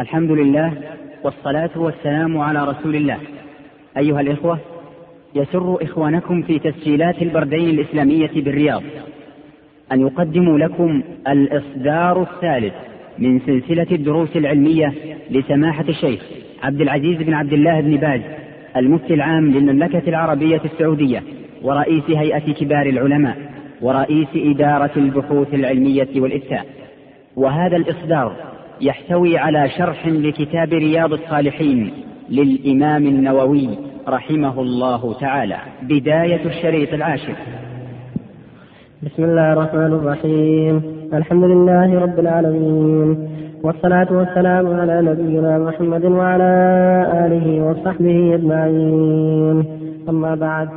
الحمد لله والصلاة والسلام على رسول الله. أيها الإخوة يسر إخوانكم في تسجيلات البردين الإسلامية بالرياض أن يقدموا لكم الإصدار الثالث من سلسلة الدروس العلمية لسماحة الشيخ عبد العزيز بن عبد الله بن باز المفتي العام للمملكة العربية السعودية ورئيس هيئة كبار العلماء ورئيس إدارة البحوث العلمية والإفتاء. وهذا الإصدار يحتوي على شرح لكتاب رياض الصالحين للإمام النووي رحمه الله تعالى. بداية الشريط العاشر. بسم الله الرحمن الرحيم. الحمد لله رب العالمين. والصلاة والسلام على نبينا محمد وعلى آله وصحبه أجمعين. أما بعد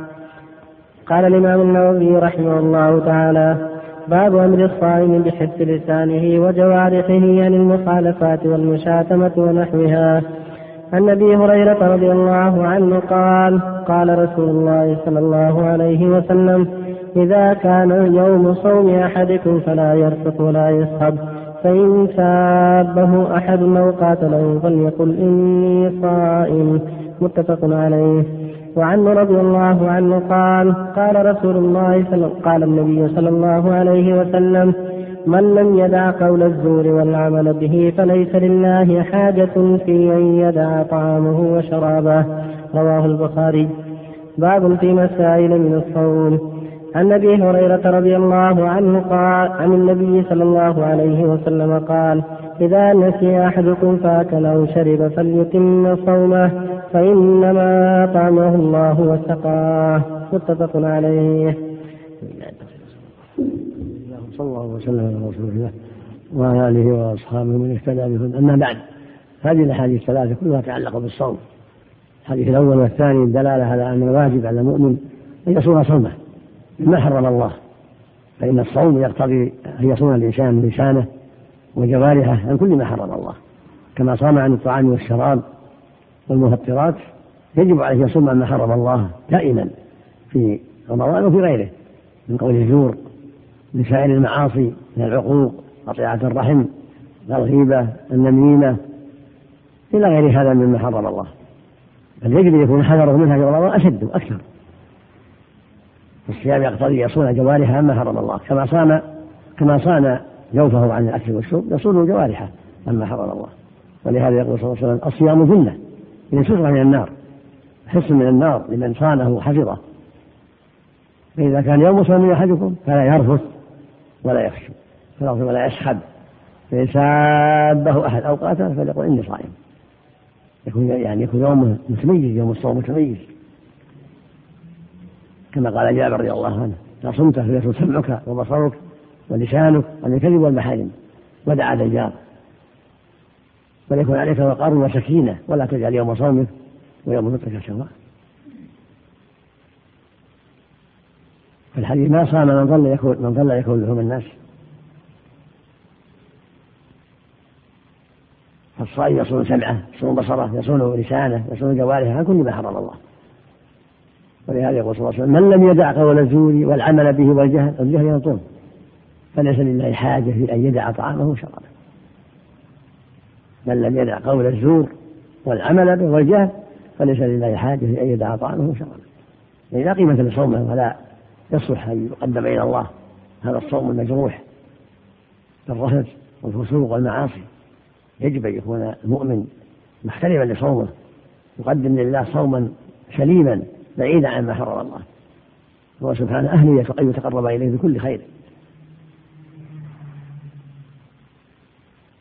قال الإمام النووي رحمه الله تعالى باب أمر الصائم بحفظ لسانه وجوارحه عن المخالفات والمشاتمة ونحوها. عن أبي هريرة رضي الله عنه قال قال رسول الله صلى الله عليه وسلم إذا كان يوم صوم أحدكم فلا يرفق ولا يصحب فإن سابه أحد أو قاتله فليقل إني صائم. متفق عليه. وعنه رضي الله عنه قال قال رسول الله صلى قال النبي صلى الله عليه وسلم من لم يدع قول الزور والعمل به فليس لله حاجة في أن يدع طعامه وشرابه. رواه البخاري. باب في مسائل من الصوم. عن أبي هريرة رضي الله عنه قال عن النبي صلى الله عليه وسلم قال إذا نسي أحدكم فاكل أو شرب فليتم صومه. فإنما طعمه الله وسقاه متفق عليه. صلى الله وسلم على رسول الله وعلى آله وأصحابه من اهتدى بهن أما بعد هذه الأحاديث الثلاثة كلها تتعلق بالصوم. الحديث الأول والثاني دلاله على أن الواجب على المؤمن أن يصوم صومه. ما حرم الله؟ فإن الصوم يقتضي أن يصوم الإنسان لسانه وجوارحه عن كل ما حرم الله. كما صام عن الطعام والشراب والمفطرات يجب عليه يصوم عما حرم الله دائما في رمضان وفي غيره من قول الزور من سائر المعاصي من العقوق قطيعة الرحم الغيبة النميمة إلى غير هذا مما حرم الله. بل يجب أن يكون حذره منها في رمضان أشد وأكثر. الصيام يقتضي يصون جوارحه عما حرم الله. كما صام كما صان جوفه عن الأكل والشرب يصون جوارحه عما حرم الله. ولهذا يقول صلى الله عليه وسلم الصيام جنة. سترة من النار حصن من النار لمن صانه وحفظه. فإذا كان يوم صوم أحدكم فلا يرفث ولا يخشو ولا يسحب. فإن سابه أحد أو قاتل فليقول إني صائم. يكون يعني يكون يوم متميز يوم الصوم متميز. كما قال جابر رضي الله عنه إذا صمت فليصم سمعك وبصرك ولسانك عن الكذب والمحارم. ودعا الجار وليكن عليك وقار وسكينة ولا تجعل يوم صومك ويوم فطرك سواء. في الحديث ما صام من ظل يكون من ظل يكون لهم الناس. فالصائم يصون سمعه يصون بصرة يصون لسانه يصون جوارحه عن كل ما حرم الله. ولهذا يقول صلى الله عليه وسلم من لم يدع قول الزور والعمل به والجهل الجهل يطول فليس لله حاجة في أن يدع طعامه وشرابه. من لم يدع قول الزور والعمل به والجهل فليس لله حاجة في أن يدع طعامه وشرابه يعني لا قيمة لصومه ولا يصلح أن يقدم إلى الله هذا الصوم المجروح بالرفث والفسوق والمعاصي. يجب أن يكون المؤمن محترما لصومه يقدم لله صوما سليما بعيدا عما حرم الله. هو سبحانه أهلية أن يتقرب إليه بكل خير.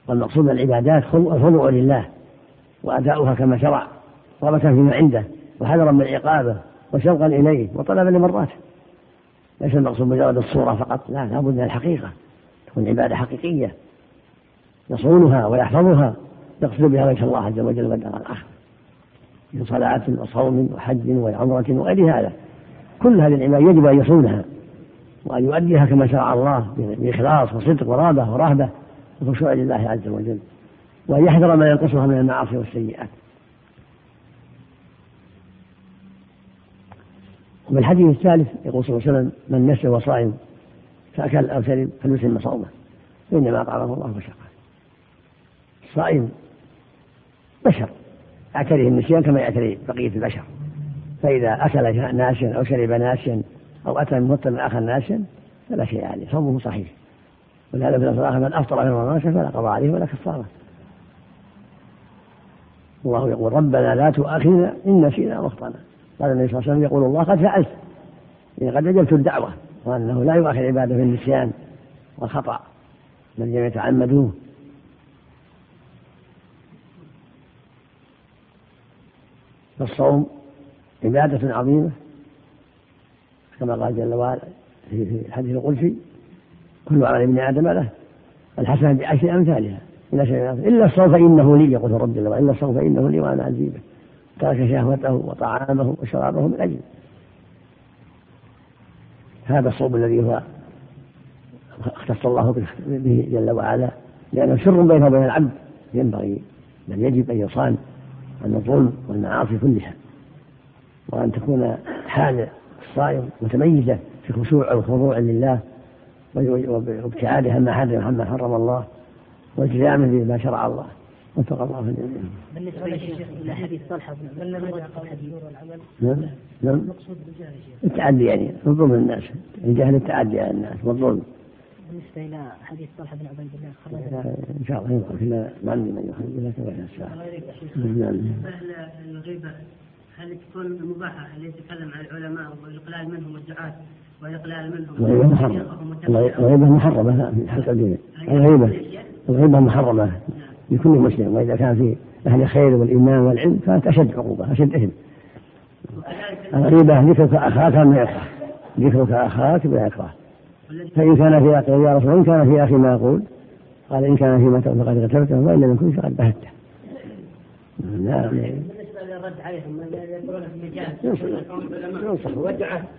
والمقصود العبادات الخضوع لله وأداؤها كما شرع رغبة فيما عنده وحذرا من عقابه وشوقا إليه وطلبا لمرضاته ليس المقصود مجرد الصورة فقط لا لابد من الحقيقة. تكون عبادة حقيقية. يصونها ويحفظها يقصد بها وجه الله عز وجل والدار الآخرة. من صلاة وصوم وحج وعمرة وغير هذا. كل هذه العبادة يجب أن يصونها وأن يؤديها كما شرع الله بإخلاص وصدق ورغبة ورهبة. وخشوع لله عز وجل وأن يحذر ما ينقصها من المعاصي والسيئات. وفي الحديث الثالث يقول صلى الله عليه وسلم من نسي وصائم فأكل أو شرب فليتم صومه إنما أطعمه الله وسقاه. الصائم بشر يعتريه النسيان كما يعتري بقية البشر. فإذا أكل ناسيا أو شرب ناسيا أو أتى من آخر ناسيا فلا شيء عليه صومه صحيح. ولهذا في الآخر من أفطر في رمضان فلا قضاء عليه ولا كفارة. الله يقول ربنا لا تؤاخذنا إن نسينا واخطأنا قال النبي صلى الله عليه وسلم يقول الله قد فعلت يعني قد أجبت الدعوة وأنه لا يؤاخذ عباده في النسيان والخطأ بل يتعمدوه. فالصوم عبادة عظيمة كما قال جل وعلا في الحديث القدسي كل عمل ابن آدم له الحسنة بعشر أمثالها. شيء إلا الصوم فإنه لي يقول رب وعلا إلا الصوم فإنه لي وأنا عزيزه ترك شهوته وطعامه وشرابه من أجل هذا الصوم الذي هو اختص الله به جل وعلا لأنه سر بينه وبين العبد. ينبغي بل يجب أن يصان عن الظلم والمعاصي كلها. وأن تكون حال الصائم متميزة في خشوع وخضوع لله. وابتعاده عما حرم عما حرم الله والتزامه بما شرع الله وفق الله الجميع. بالنسبة للشيخ إلى حديث طلحة بن نعم نعم المقصود بالجهل التعدي يعني الظلم الناس الجهل التعدي على الناس والظلم بالنسبة إلى حديث طلحة بن عبيد الله إن شاء الله ينقل ما عندي من يخرج لكن الساعة. نعم. الغيبة هل تكون مباحه هل يتكلم عن العلماء والإقلال منهم والدعاة والإقلال منهم الغيبة محرمة. الغيبة محرمة في حلقه الدين. الغيبة الغيبة. محرمة لكل مسلم. وإذا كان في أهل الخير والإيمان والعلم كانت أشد عقوبة أشد إثم. الغيبة ذكرك اخاك ما يكره. ذكرك اخاك بلا يكره. فإن كان في أخي يا رسول إن كان في أخي ما أقول قال إن كان فيما تقول فقد كتبته وإن لم يكن فقد بهته. نعم. للرد عليهم يقولون ينصح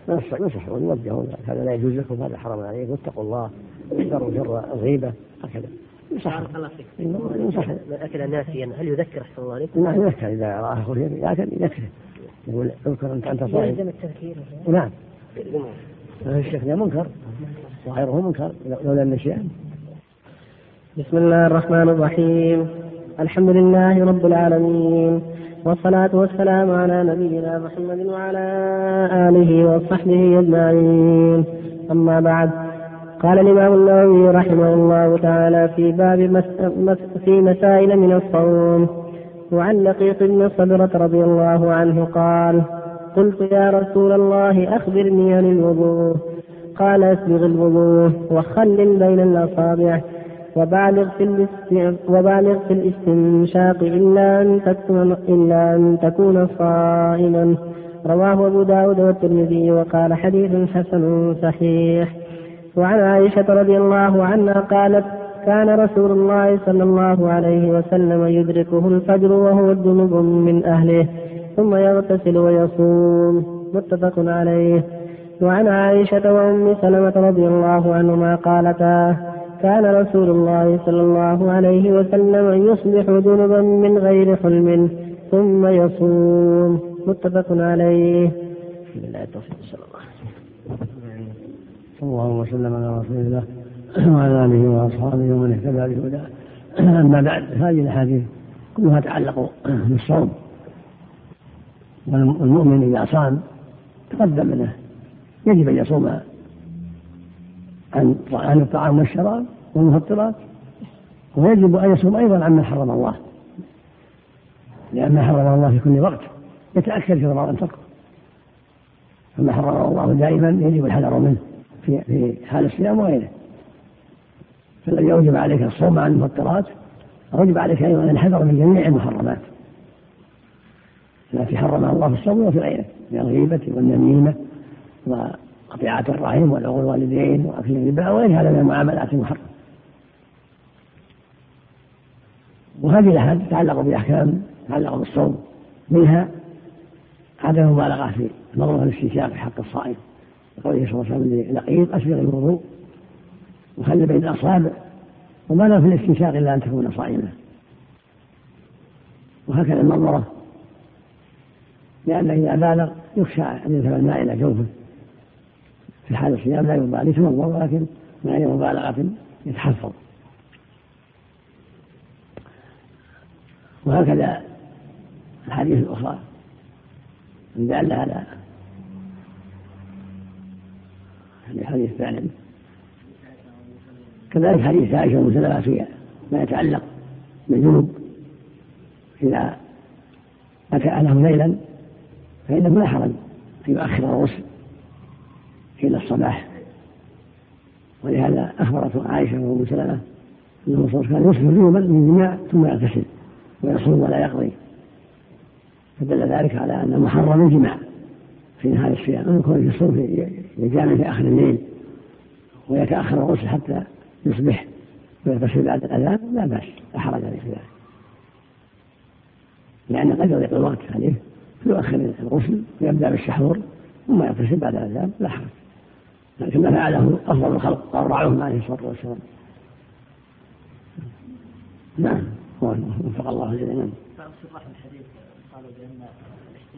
ينصح ينصح ويوجه هذا لا يجوز لكم هذا حرام عليكم واتقوا الله احذروا شر الغيبة هكذا. ينصح ينصح من أكل ناسيا هل يذكر أحسن الله عليكم؟ نعم يذكر إذا رآه أخوه يأكل يذكره يقول اذكر أنت أنت صائم يلزم التذكير. نعم. الشيخ منكر. وغيره منكر لولا النسيان بسم الله الرحمن الرحيم. الحمد لله رب العالمين. والصلاة والسلام على نبينا محمد وعلى آله وصحبه أجمعين. أما بعد قال الإمام النووي رحمه الله تعالى في باب. في مسائل من الصوم. وعن لقيط بن صبرة رضي الله عنه قال قلت يا رسول الله أخبرني عن الوضوء. قال اسبغ الوضوء وخلل بين الأصابع. وبالغ في وبالغ في الاستنشاق إلا أن تكون إلا أن تكون صائما. رواه أبو داود والترمذي وقال حديث حسن صحيح. وعن عائشة رضي الله عنها قالت كان رسول الله صلى الله عليه وسلم يدركه الفجر وهو جنب من أهله ثم يغتسل ويصوم. متفق عليه. وعن عائشة وأم سلمة رضي الله عنهما قالتا كان رسول الله صلى الله عليه وسلم يصبح جنبا من غير حلم ثم يصوم متفق عليه. بالله التوفيق صلى الله عليه وسلم. الله على رسول الله وعلى آله وأصحابه ومن اهتدى بهداه. أما بعد هذه الأحاديث كلها تعلق بالصوم والمؤمن إذا صام تقدم له يجب أن يصوم عن عن الطعام والشراب والمفطرات ويجب أن يصوم أيضا عما حرم الله. لأن ما حرم الله في كل وقت يتأكد في رمضان تركه فما حرم الله دائما يجب الحذر منه في في حال الصيام وغيره. فالذي أوجب عليك الصوم عن المفطرات أوجب عليك أيضا الحذر من جميع المحرمات. التي حرمها الله في الصوم وفي غيره من الغيبة والنميمة وقطيعة الرحم والعقول الوالدين وأكل الربا وغير هذا من المعاملات المحرمة. وهذه الأحاديث تتعلق بأحكام تتعلق بالصوم. منها عدم المبالغة في مضمون الاستنشاق في حق الصائم. لقوله صلى الله عليه وسلم لقيط أسبغ الوضوء وخلي بين الأصابع وما له في الاستنشاق إلا أن تكون صائمة. وهكذا النظرة لأن إذا بالغ يخشى أن يذهب الماء إلى جوفه. في حال الصيام لا يبالي يتوضا ولكن مع مبالغة يتحفظ. وهكذا الأحاديث الأخرى. دالة على يعني حديث فعلا كذلك حديث عائشة وسلمة في ما يتعلق بالجنوب. إذا أتى أهله ليلا فإنه لا حرج أن يؤخر الغسل. إلى الصباح. ولهذا أخبرت عائشة وأم سلمة عليه وسلم كان يصبح جنوبا من جماع ثم يغتسل ويصوم ولا يقضي. فدل ذلك على أن محرم الجماع في نهار الصيام. أن يكون في يجامع في آخر الليل ويتأخر الغسل حتى يصبح ويغتسل بعد الأذان لا بأس لا حرج عليه في ذلك. لأن قد يضيق الوقت عليه فيؤخر الغسل ويبدأ بالسحور ثم يغتسل بعد الأذان لا حرج. لكن ما فعله أفضل الخلق وأربعهم عليه الصلاة والسلام. نعم. وفق الله جميعا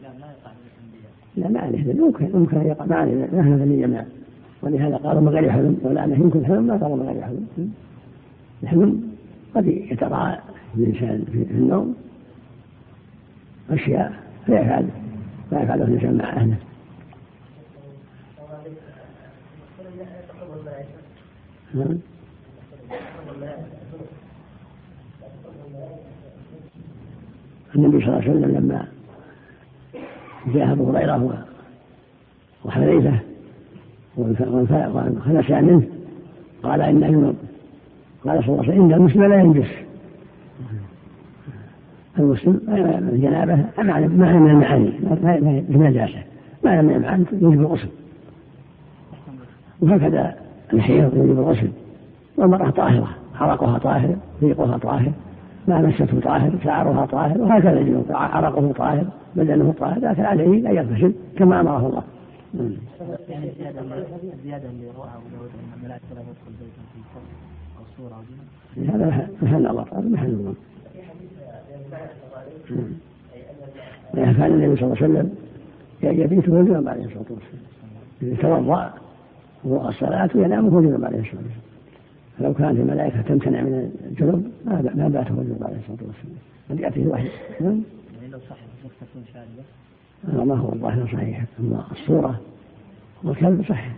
لا لا ما عليه. ممكن ممكن أن يقع. ما عليه. نحن في الجماعة ولهذا قالوا من غير حلم ولأنه يمكن حلم ما قالوا من غير حلم. الحلم قد يتراءى الإنسان في النوم. أشياء فيفعل ما يفعله الإنسان مع أهله. نعم. النبي صلى الله عليه وسلم لما جاء أبو هريرة وحذيفه وانخلس منه قال انه قال صلى الله عليه وسلم إن المسلم لا ينجس. المسلم الجنابة معنى من المعاني ما في نجاسه معنى من المعاني يجب الغسل. وهكذا الحيض يجب الغسل والمرأة طاهرة عرقها طاهر ريقها طاهر ما مسته طاهر شعرها طاهر وهكذا الجنوب عرقه طاهر بدنه طاهر لكن عليه ان يغتسل كما امره الله. يعني الزياده الزياده اللي رواه ابو داود ان الملائكه لا تدخل بيتا في هذا محل الله هذا محل الله. كان النبي صلى الله عليه وسلم يبيت رجلا عليه الصلاه والسلام. يتوضا الصلاه وينام رجلا عليه الصلاة والسلام. فلو كانت الملائكة تمتنع من الجنوب ما ما باته النبي عليه الصلاة والسلام. قد يأتيه وحي نعم. يعني لو صح تكون شاذة ما هو الظاهر صحيح. أما الصورة والكلب صحيح.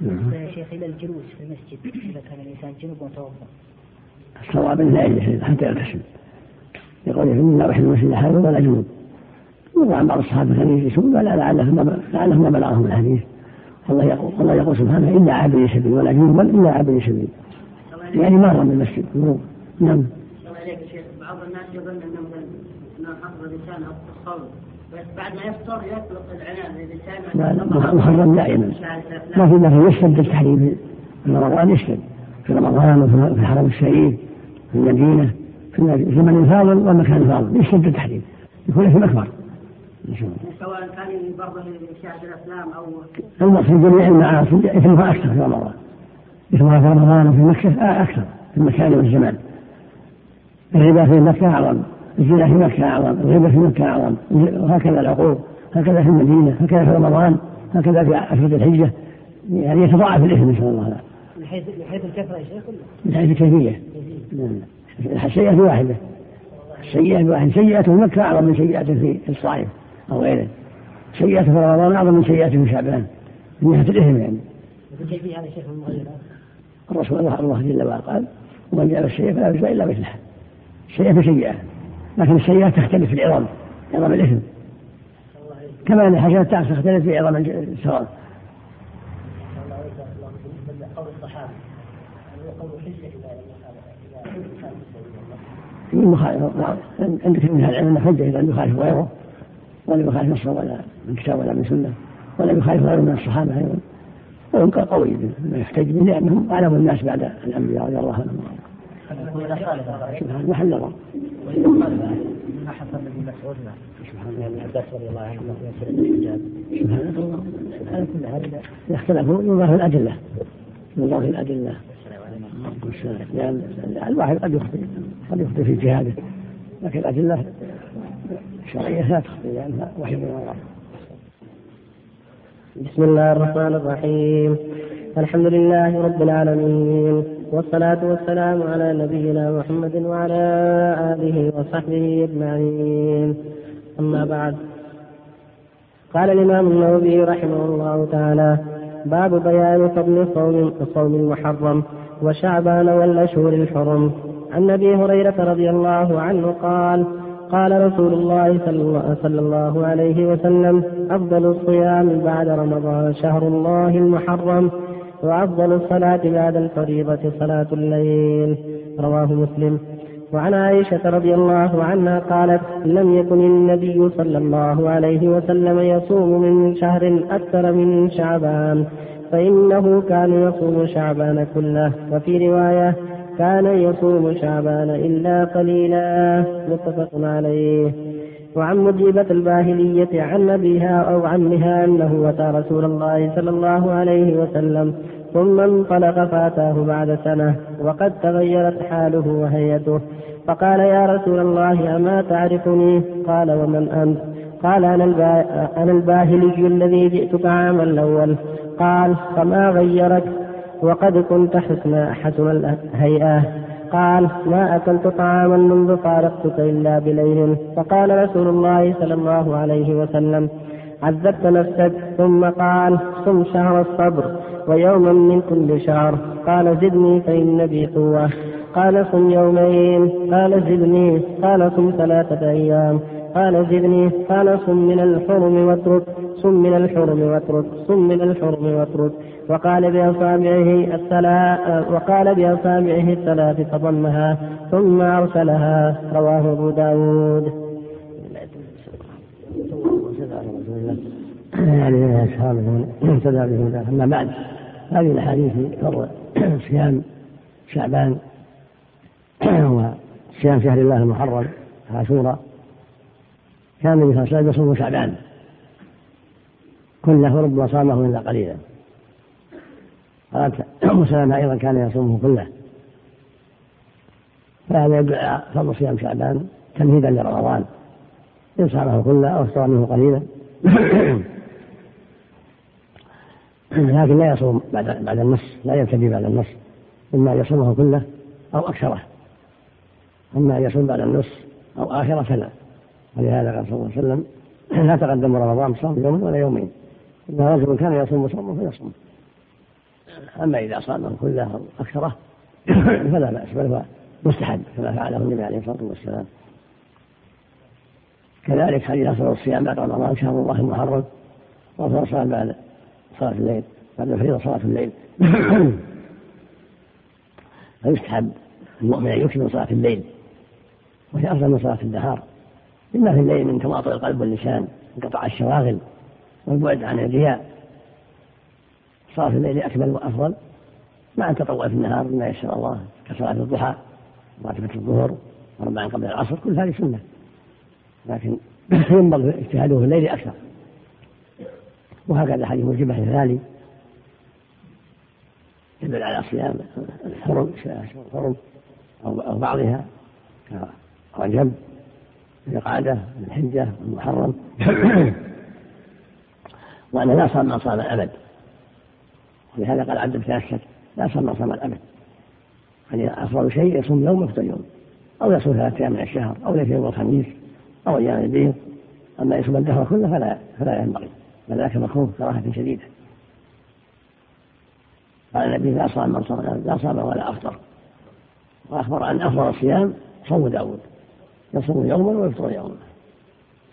نعم. يا شيخ إلى الجلوس في المسجد إذا كان الإنسان جنوب وتوضأ. الصواب لا يجلس حتى يغتسل. يقول إن لا أحد المسجد حاضر ولا جنوب. وعن بعض الصحابة كانوا يجلسون ولا لعلهم ما بلغهم الحديث. الله يقول الله يقول سبحانه إلا عابر سبيل ولا جنوبا إلا عابر سبيل يعني مر من المسجد نعم. بعض الناس يظن أنه مثلا حفظ اللسان أو الصوم. بس بعد ما يفطر يطلق العنان لا محرم دائما. ما في ما في يشتد التحريم. في رمضان يشتد في رمضان وفي الحرم الشريف في المدينة في زمن الفاضل والمكان الفاضل يشتد التحريم. يكون في اكبر سواء كان برضه يشاهد الأفلام أو المقصود جميع المعاصي اثمها أكثر في رمضان اثمها في رمضان وفي مكة آه أكثر في المكان والزمان الربا في مكة أعظم الزنا في مكة أعظم الغيبة في مكة أعظم وهكذا العقوق هكذا في المدينة هكذا في رمضان هكذا في اشهر الحجة. يعني يتضاعف الإثم نسال الله. العافيه من حيث من حيث الكثرة يا شيخ من حيث الكيفية. السيئة واحدة. السيئة واحدة سيئة في مكة أعظم من سيئة في الصائم أو غيره. سيئات في رمضان أعظم من سيئات في شعبان. من جهة الإثم يعني. كيف هذا شيخ الرسول الله جل وعلا قال ومن جعل السيئة فلا يجزى إلا مثلها. سيئة لكن السيئات تختلف في العظم عظم الإثم. كما أن الحسنات تختلف في عظم الثواب عندك من العلم حجة إذا يخالف غيره. ولا يخالف نصا ولا من كتاب ولا من سنة ولا يخالف غيره من الصحابة أيضا. وهم قوي ما يحتج به لأنهم أعلم الناس بعد الأنبياء رضي الله عنهم. سبحان محل نظر ما حصل ابن مسعود سبحان الله ابن عباس رضي الله عنه سبحان الله. هذا اختلفوا ينظر في الأدلة. في الادله الواحد قد يخطئ قد يخطئ في اجتهاده لكن الأدلة الشرعية لا تخفي لأنها وحي من الله بسم الله الرحمن الرحيم. الحمد لله رب العالمين والصلاة والسلام على نبينا محمد وعلى آله وصحبه أجمعين. أما بعد قال الإمام النووي رحمه الله تعالى باب بيان فضل صوم صوم المحرم وشعبان والأشهر الحرم. عن أبي هريرة رضي الله عنه قال قال رسول الله صلى الله عليه وسلم أفضل الصيام بعد رمضان شهر الله المحرم وأفضل الصلاة بعد الفريضة صلاة الليل. رواه مسلم. وعن عائشة رضي الله عنها قالت لم يكن النبي صلى الله عليه وسلم يصوم من شهر أكثر من شعبان فإنه كان يصوم شعبان كله. وفي رواية كان يصوم شعبان إلا قليلا. متفق عليه. وعن مجيبة الباهلية عن أبيها أو عمها أنه أتى رسول الله صلى الله عليه وسلم ثم انطلق فأتاه بعد سنة وقد تغيرت حاله وهيئته فقال يا رسول الله أما تعرفني؟ قال ومن أنت؟ قال أنا, أنا الباهلي الذي جئتك عام الأول. قال فما غيرك؟ وقد كنت حسن حسن الهيئة. قال ما أكلت طعاما منذ فارقتك إلا بليل. فقال رسول الله صلى الله عليه وسلم عذبت نفسك. ثم قال صم شهر الصبر ويوما من كل شهر. قال زدني فإن بي قوة. قال صم يومين. قال زدني. قال صم ثلاثة أيام. قال زدني. قال صم من الحرم واترك. صم من الحرم واترك. صم من الحرم واترك. وقال بأصابعه الثلاث وقال بأصابعه الثلاث فضمها ثم أرسلها رواه أبو داود. يعني أصحابه اهتدى بهداه أما بعد هذه الأحاديث في صيام شعبان وصيام شهر الله المحرم عاشوراء كان النبي صلى الله عليه وسلم يصوم شعبان. كله ربما صامه إلا قليلا. قالت أم سلمة أيضا كان يصومه كله. فهذا يدل على فضل صيام شعبان تمهيدا لرمضان. إن صامه كله أو افطر منه قليلا. لكن لا يصوم بعد بعد النص لا يبتدي بعد النص. إما أن يصومه كله أو أكثره. أما أن يصوم بعد النص أو آخره فلا ولهذا قال صلى الله عليه وسلم لا تقدم رمضان بصوم يوم ولا يومين. إن رجل كان يصوم صومه فيصوم. أما إذا صامه كله أو أكثره فلا بأس بل هو مستحب كما فعله النبي عليه الصلاة والسلام. كذلك حديث أفضل الصيام بعد رمضان شهر الله المحرم وأفضل الصيام بعد صلاة الليل بعد الفريضة صلاة الليل. فيستحب المؤمن أن يكثر من صلاة الليل وهي أفضل من صلاة النهار. لما في الليل من تواطؤ القلب واللسان انقطاع الشواغل والبعد عن الرياء. صلاة الليل أكمل وأفضل. مع التطوع في النهار بما يسر الله كصلاة الضحى راتبة الظهر وربعا قبل العصر كل هذه سنة. لكن ينبغي اجتهاده في الليل أكثر. وهكذا حديث مجيبة الهلالي يدل على صيام الحرم الحرم أو بعضها كرجب القعدة الحجة المحرم. وأنا لا صام من صام الأبد ولهذا قال عبد بن لا من صام الأبد. يعني أفضل شيء يصوم يوم يفطر يوم. أو يصوم ثلاثة أيام من الشهر أو الاثنين والخميس أو أيام البيض. أما يصوم الدهر كله فلا فلا ينبغي. بل ذاك مكروه كراهة شديدة. قال النبي لا صام من صام لا صام ولا أفطر. وأخبر أن أفضل الصيام صوم داود. يصوم يوما ويفطر يوما.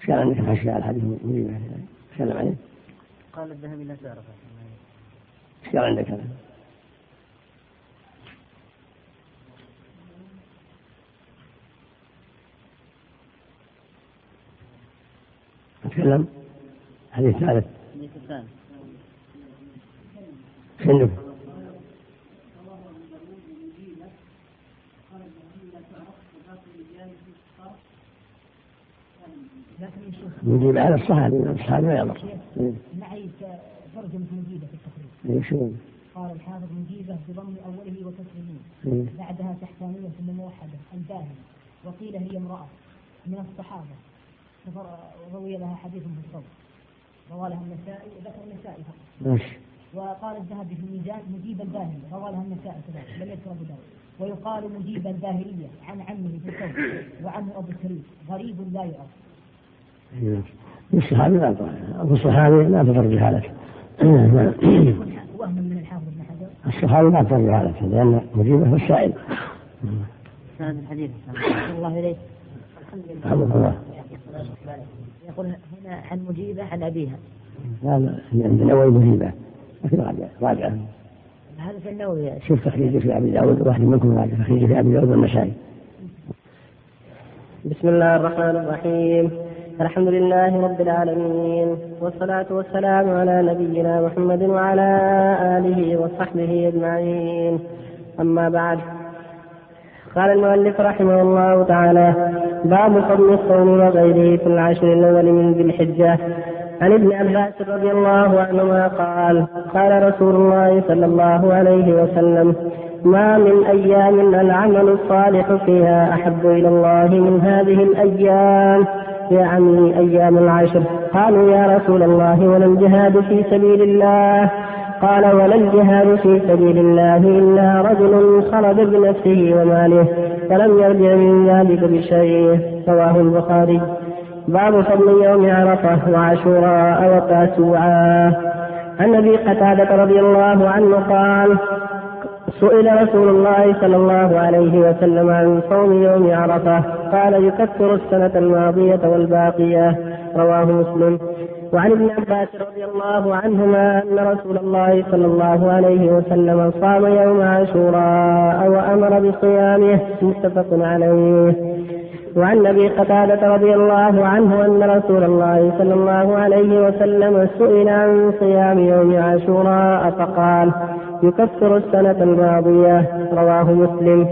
إيش قال عندك الحشي على الحديث المجيب تكلم عليه؟ قال الذهبي لا تعرف. قال عندك هذا؟ ثالث الحديث الثالث نجيب على الصحابي الصحابي ما يضر معي ترجمة مجيدة في التقريب. شو؟ قال الحافظ مجيبة بضم أوله وكسر بعدها تحتانية ثم موحدة. الباهي. وقيل هي امرأة. من الصحابة. روي لها حديث في الصوت. روى لها النسائي ذكر النسائي فقط. ماشي. وقال الذهبي في الميزان مجيب الباهلي روى لها النساء كذلك لم يذكر أبو داود. ويقال مجيب الباهلية عن عمه في الكون وعنه أبو كريم غريب لا يعرف. الصحابي لا أبو الصحابي لا تفرج حالته. وهم من الحافظ ابن حجر. الصحابي لا تفرج حالته لأن مجيبة هو السائل. سند الحديث. الله إليك. الحمد لله. يقول هنا عن مجيبة عن أبيها. لا لا عند النووي مجيبة لكن راجع راجع. هذا في النووي. شوف تخريجه في أبي داود واحد منكم راجع تخريجه في أبي داود والنسائي. بسم الله الرحمن الرحيم. الحمد لله رب العالمين والصلاة والسلام على نبينا محمد وعلى آله وصحبه أجمعين. أما بعد قال المؤلف رحمه الله تعالى باب فضل الصوم وغيره في العشر الأول من ذي الحجة. عن ابن عباس رضي الله عنهما قال قال رسول الله صلى الله عليه وسلم ما من أيام العمل الصالح فيها أحب إلى الله من هذه الأيام يعني أيام العشر. قالوا يا رسول الله ولا الجهاد في سبيل الله. قال ولا الجهاد في سبيل الله إلا رجل خرج بنفسه وماله فلم يرجع من ذلك بشيء. رواه البخاري. باب فضل يوم عرفة وعاشوراء وتاسوعا عن أبي قتادة رضي الله عنه قال سئل رسول الله صلى الله عليه وسلم عن صوم يوم عرفة قال يكفر السنة الماضية والباقية. رواه مسلم. وعن ابن عباس رضي الله عنهما أن رسول الله صلى الله عليه وسلم صام يوم عاشوراء وأمر بصيامه. متفق عليه. وعن أبي قتادة رضي الله عنه أن رسول الله صلى الله عليه وسلم سئل عن صيام يوم عاشوراء فقال يكفر السنة الماضية رواه مسلم.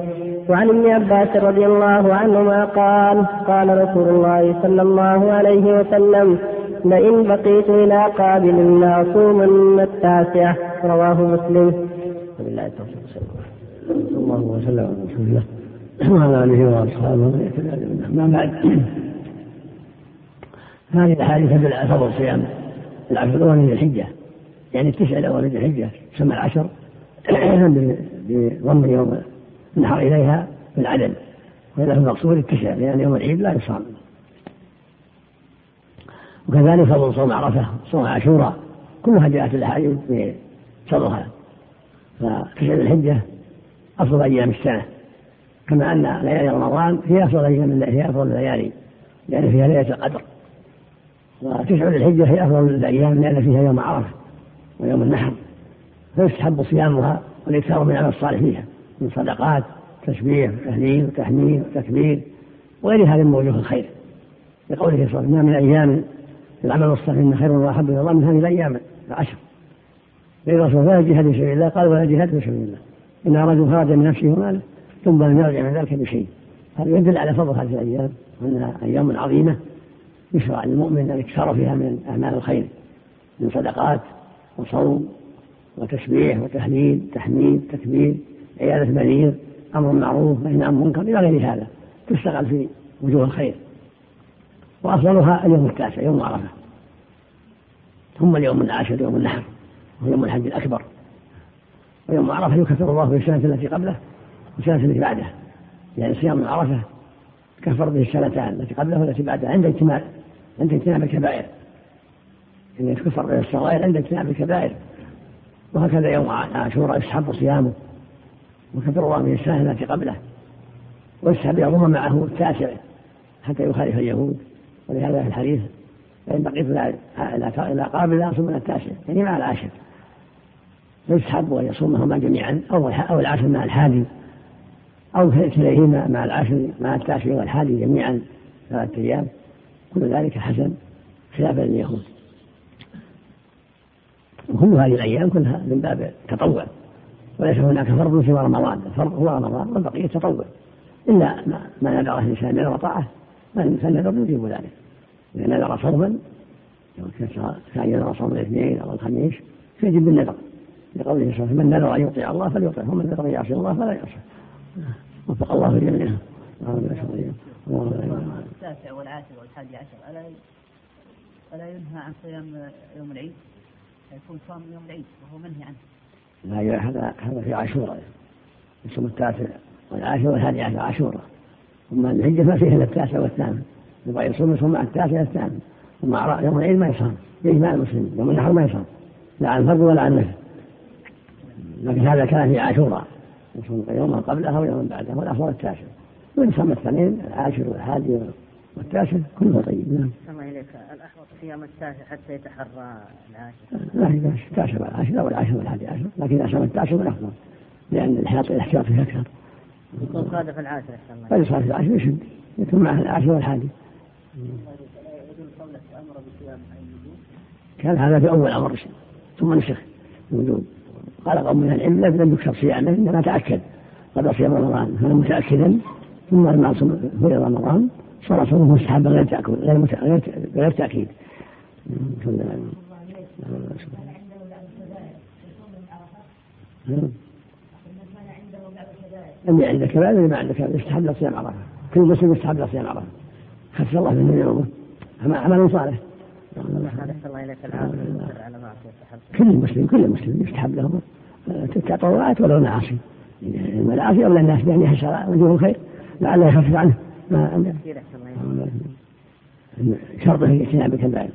وعن ابن عباس رضي الله عنهما قال قال رسول الله صلى الله عليه وسلم لئن بقيت إلى قابل لأصومن التاسعة. رواه مسلم. وبالله التوفيق. صلى الله وسلم على رسول الله وعلى آله وأصحابه ما بعد هذه الأحاديث تدل على فضل صيام العشر الأول من الحجة. يعني التسع الأول من الحجة تسمى العشر بضم يوم النحر إليها بالعدد وهذا هو المقصود التسع لأن يوم العيد لا يصام. وكذلك فضل صوم عرفة صوم عاشوراء كلها جاءت الأحاديث بفضلها فتسع الحجة أفضل أيام السنة. كما أن ليالي رمضان هي أفضل أيام هي أفضل الليالي لأن فيها ليلة القدر. وتسع الحجة هي أفضل الأيام لأن فيها يوم عرفة. ويوم النحر فيستحب صيامها والإكثار من العمل الصالح فيها من صدقات تسبيح وتهليل وتحميد وتكبير وغير هذا من وجوه الخير. لقوله صلى الله عليه وسلم من أيام العمل الصالح إن خير وأحب إلى الله من هذه الأيام العشر. لأن الرسول لا جهاد في سبيل الله قال ولا جهاد في سبيل الله إن رجل خرج من نفسه وماله ثم لم يرجع من ذلك بشيء. هذا يدل على فضل هذه الأيام وأنها أيام عظيمة يشرع للمؤمن يكثر فيها من أعمال الخير من صدقات وصوم وتسبيح وتهليل تحميد تكبير عيادة مريض أمر معروف نهي عن منكر إلى غير هذا تشتغل في وجوه الخير. وأفضلها اليوم التاسع يوم عرفة. ثم اليوم العاشر يوم النحر ويوم الحج الأكبر. ويوم عرفة يكفر الله في السنة التي قبله والسنة التي بعده. يعني صيام عرفة كفر به السنتان التي قبله والتي بعدها عند اجتماع عند اجتناب الكبائر يعني يكفر به الصغائر عند اجتناب الكبائر. وهكذا يوم عاشوراء يستحب صيامه وكفر الله به السنة التي قبله ويسحب يوم معه التاسع حتى يخالف اليهود. ولهذا في الحديث فإن بقيت إلى قابل لا أصوم من التاسع يعني مع العاشر. فيستحب أن يصومهما جميعا أو أو العاشر مع الحادي أو كليهما مع العاشر مع التاسع والحادي جميعا ثلاثة أيام. كل ذلك حسن خلافا لليهود. وكل هذه الأيام كلها من باب التطوع. وليس هناك فرض سوى رمضان. الفرض هو رمضان والبقية تطوع. إلا ما نذره الإنسان من وطاعة فالنذر يجيب ذلك. إذا نذر صوما كان ينذر صوم الاثنين أو الخميس فيجب بالنذر لقوله صلى الله عليه وسلم من نذر أن يطيع الله فليطعه ومن نذر أن يعصي الله فلا يعصي وفق الله جميعا التاسع والعاشر والحادي عشر. ألا ألا ينهى عن صيام يوم العيد؟ يكون صام يوم العيد وهو منهي عنه. لا هذا هذا في عاشوراء يصوم التاسع والعاشر والحادي عشر عاشوراء ثم الحجة ما فيها إلا التاسع والثامن. يبغى يصوم يصوم مع التاسع والثامن. ثم يوم العيد ما يصام. بإجماع المسلمين. يوم النحر ما يصام. لا عن فرض ولا عن نفل لكن هذا كان في عاشوراء يصوم يوما قبلها ويوما بعدها والأفضل التاسع. ويصوم الاثنين العاشر والحادي والتاسع كله طيب. نعم. الله إليك الأحوط صيام التاسع حتى يتحرى العاشر. لا بأس التاسع والعاشر أو العاشر والحادي عشر لكن إذا صام التاسع والأفضل لأن الاحتياط الاحتياط فيه أكثر. يكون صادف العاشر أحسن الله. فإذا صادف العاشر يشد يكون معه العاشر والحادي. كان هذا في أول أمر ثم نسخ الوجوب قال قوم من العلم لم يكثر صيامه إنما تأكد قبل صيام رمضان كان متأكدا ثم لما في رمضان صار صومه مستحبا غير تأكل غير غير غير تأكيد. اللي عندك كبائر اللي ما عندك كبائر يستحب له صيام عرفة. كل مسلم يستحب له صيام عرفة. خف الله من يومه عمل صالح. كل مسلم كل مسلم يستحب له تطوعات ولو معاصي. المعاصي أولى الناس بأن يحصل وجوه الخير لعله يخفف عنه. ما شرطه اجتناب الكبائر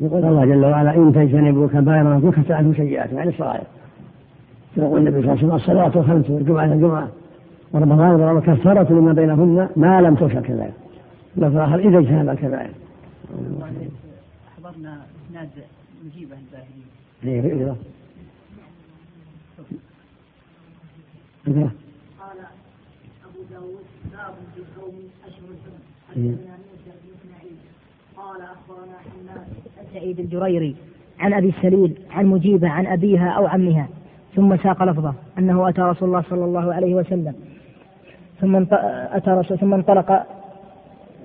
يقول الله جل وعلا إن تجتنبوا كبائر ما كفت عنه سيئاتكم يعني الصغائر يقول النبي صلى الله عليه وسلم الصلاة الخمس والجمعه الجمعة. ورمضان كفارة لما بينهن ما لم تشرك كذلك. لفظ آخر إذا اجتنب الكبائر أحضرنا إسناد مجيبة الباهلية إيه إيه قال أبو داود باب في صوم أشهر الحرم حدثنا موسى بن إسماعيل قال أخبرنا حماد سعيد الجريري عن أبي السليل عن مجيبة عن أبيها أو عمها. ثم ساق لفظه أنه أتى رسول الله صلى الله عليه وسلم. ثم أتى رسول ثم انطلق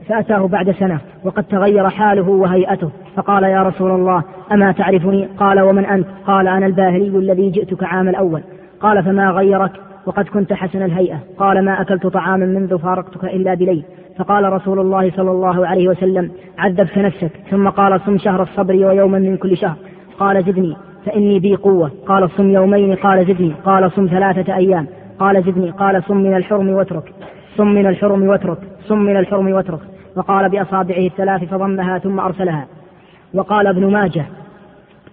فأتاه بعد سنة وقد تغير حاله وهيئته. فقال يا رسول الله أما تعرفني؟ قال ومن أنت؟ قال أنا الباهلي الذي جئتك عام الأول. قال فما غيرك؟ وقد كنت حسن الهيئة. قال ما أكلت طعاما منذ فارقتك إلا بليل. فقال رسول الله صلى الله عليه وسلم عذبت نفسك. ثم قال صم شهر الصبر ويوما من كل شهر. قال زدني. فإني بي قوة. قال صم يومين. قال زدني. قال صم ثلاثة أيام. قال زدني. قال صم من الحرم واترك. صم من الحرم واترك. صم من الحرم واترك. وقال بأصابعه الثلاث فضمها ثم أرسلها. وقال ابن ماجه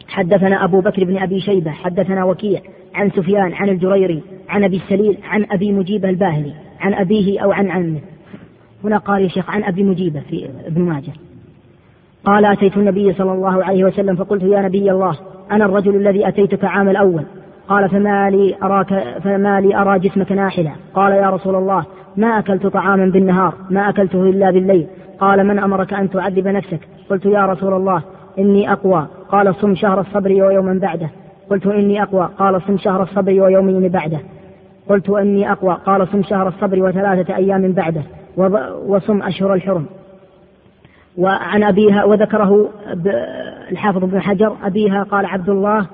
حدثنا أبو بكر بن أبي شيبة حدثنا وكيع عن سفيان عن الجريري عن أبي السليل عن أبي مجيبة الباهلي عن أبيه أو عن عمه. هنا قال يا شيخ عن أبي مجيبة في ابن ماجه. قال أتيت النبي صلى الله عليه وسلم فقلت يا نبي الله أنا الرجل الذي أتيتك عام الأول. قال فما لي أراك فما لي أرى جسمك ناحلا قال يا رسول الله ما أكلت طعاما بالنهار ما أكلته إلا بالليل. قال من أمرك أن تعذب نفسك؟ قلت يا رسول الله إني أقوى. قال صم شهر الصبر ويوما بعده. قلت إني أقوى. قال صم شهر الصبر ويومين بعده. قلت إني أقوى. قال صم شهر الصبر وثلاثة أيام بعده. وصم أشهر الحرم. وعن أبيها وذكره الحافظ ابن حجر أبيها قال عبد الله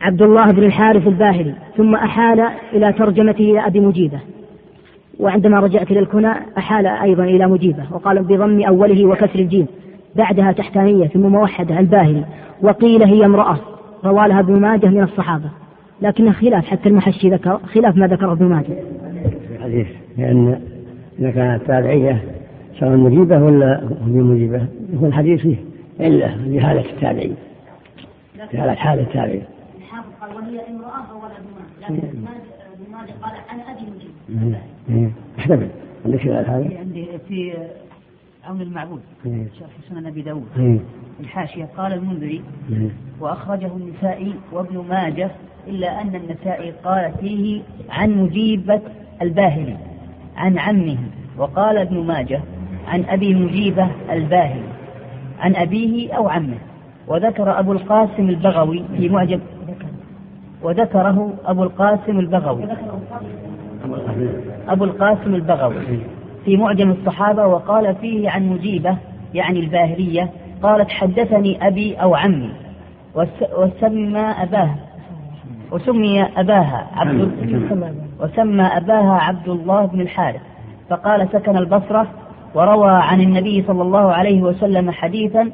عبد الله بن الحارث الباهلي ثم أحال إلى ترجمته إلى أبي مجيبة. وعندما رجعت إلى الكنى أحال أيضا إلى مجيبة وقال بضم أوله وكسر الجيم بعدها تحتانية ثم موحدة الباهلي وقيل هي امرأة روى لها ابن ماجه من الصحابة. لكن خلاف حتى المحشي ذكر خلاف ما ذكره ابن ماجه. الحديث لأن إذا كانت تابعية سواء مجيبة ولا بمجيبة يكون الحديث فيه علة لهذا التابعي لهذا الحال التابعي الحافظ قال وهي امرأة ماجه لكن ابن ماجه قال عن أبي مجيبة احتمل عندك هذا؟ عندي في عون المعبود شرح سنن أبي داود. إيه. الحاشية قال المنذري إيه. وأخرجه النسائي وابن ماجه إلا أن النسائي قال فيه عن مجيبة الباهلي. عن عمه وقال ابن ماجه عن أبي مجيبة الباهلي عن أبيه أو عمه. وذكر أبو القاسم البغوي في معجم وذكره أبو القاسم البغوي. أبو القاسم البغوي في معجم الصحابة وقال فيه عن مجيبة يعني الباهلية قالت حدثني أبي أو عمي وسمى أباه وسمي أباها عبد وسمى أباها عبد الله بن الحارث فقال سكن البصرة وروى عن النبي صلى الله عليه وسلم حديثا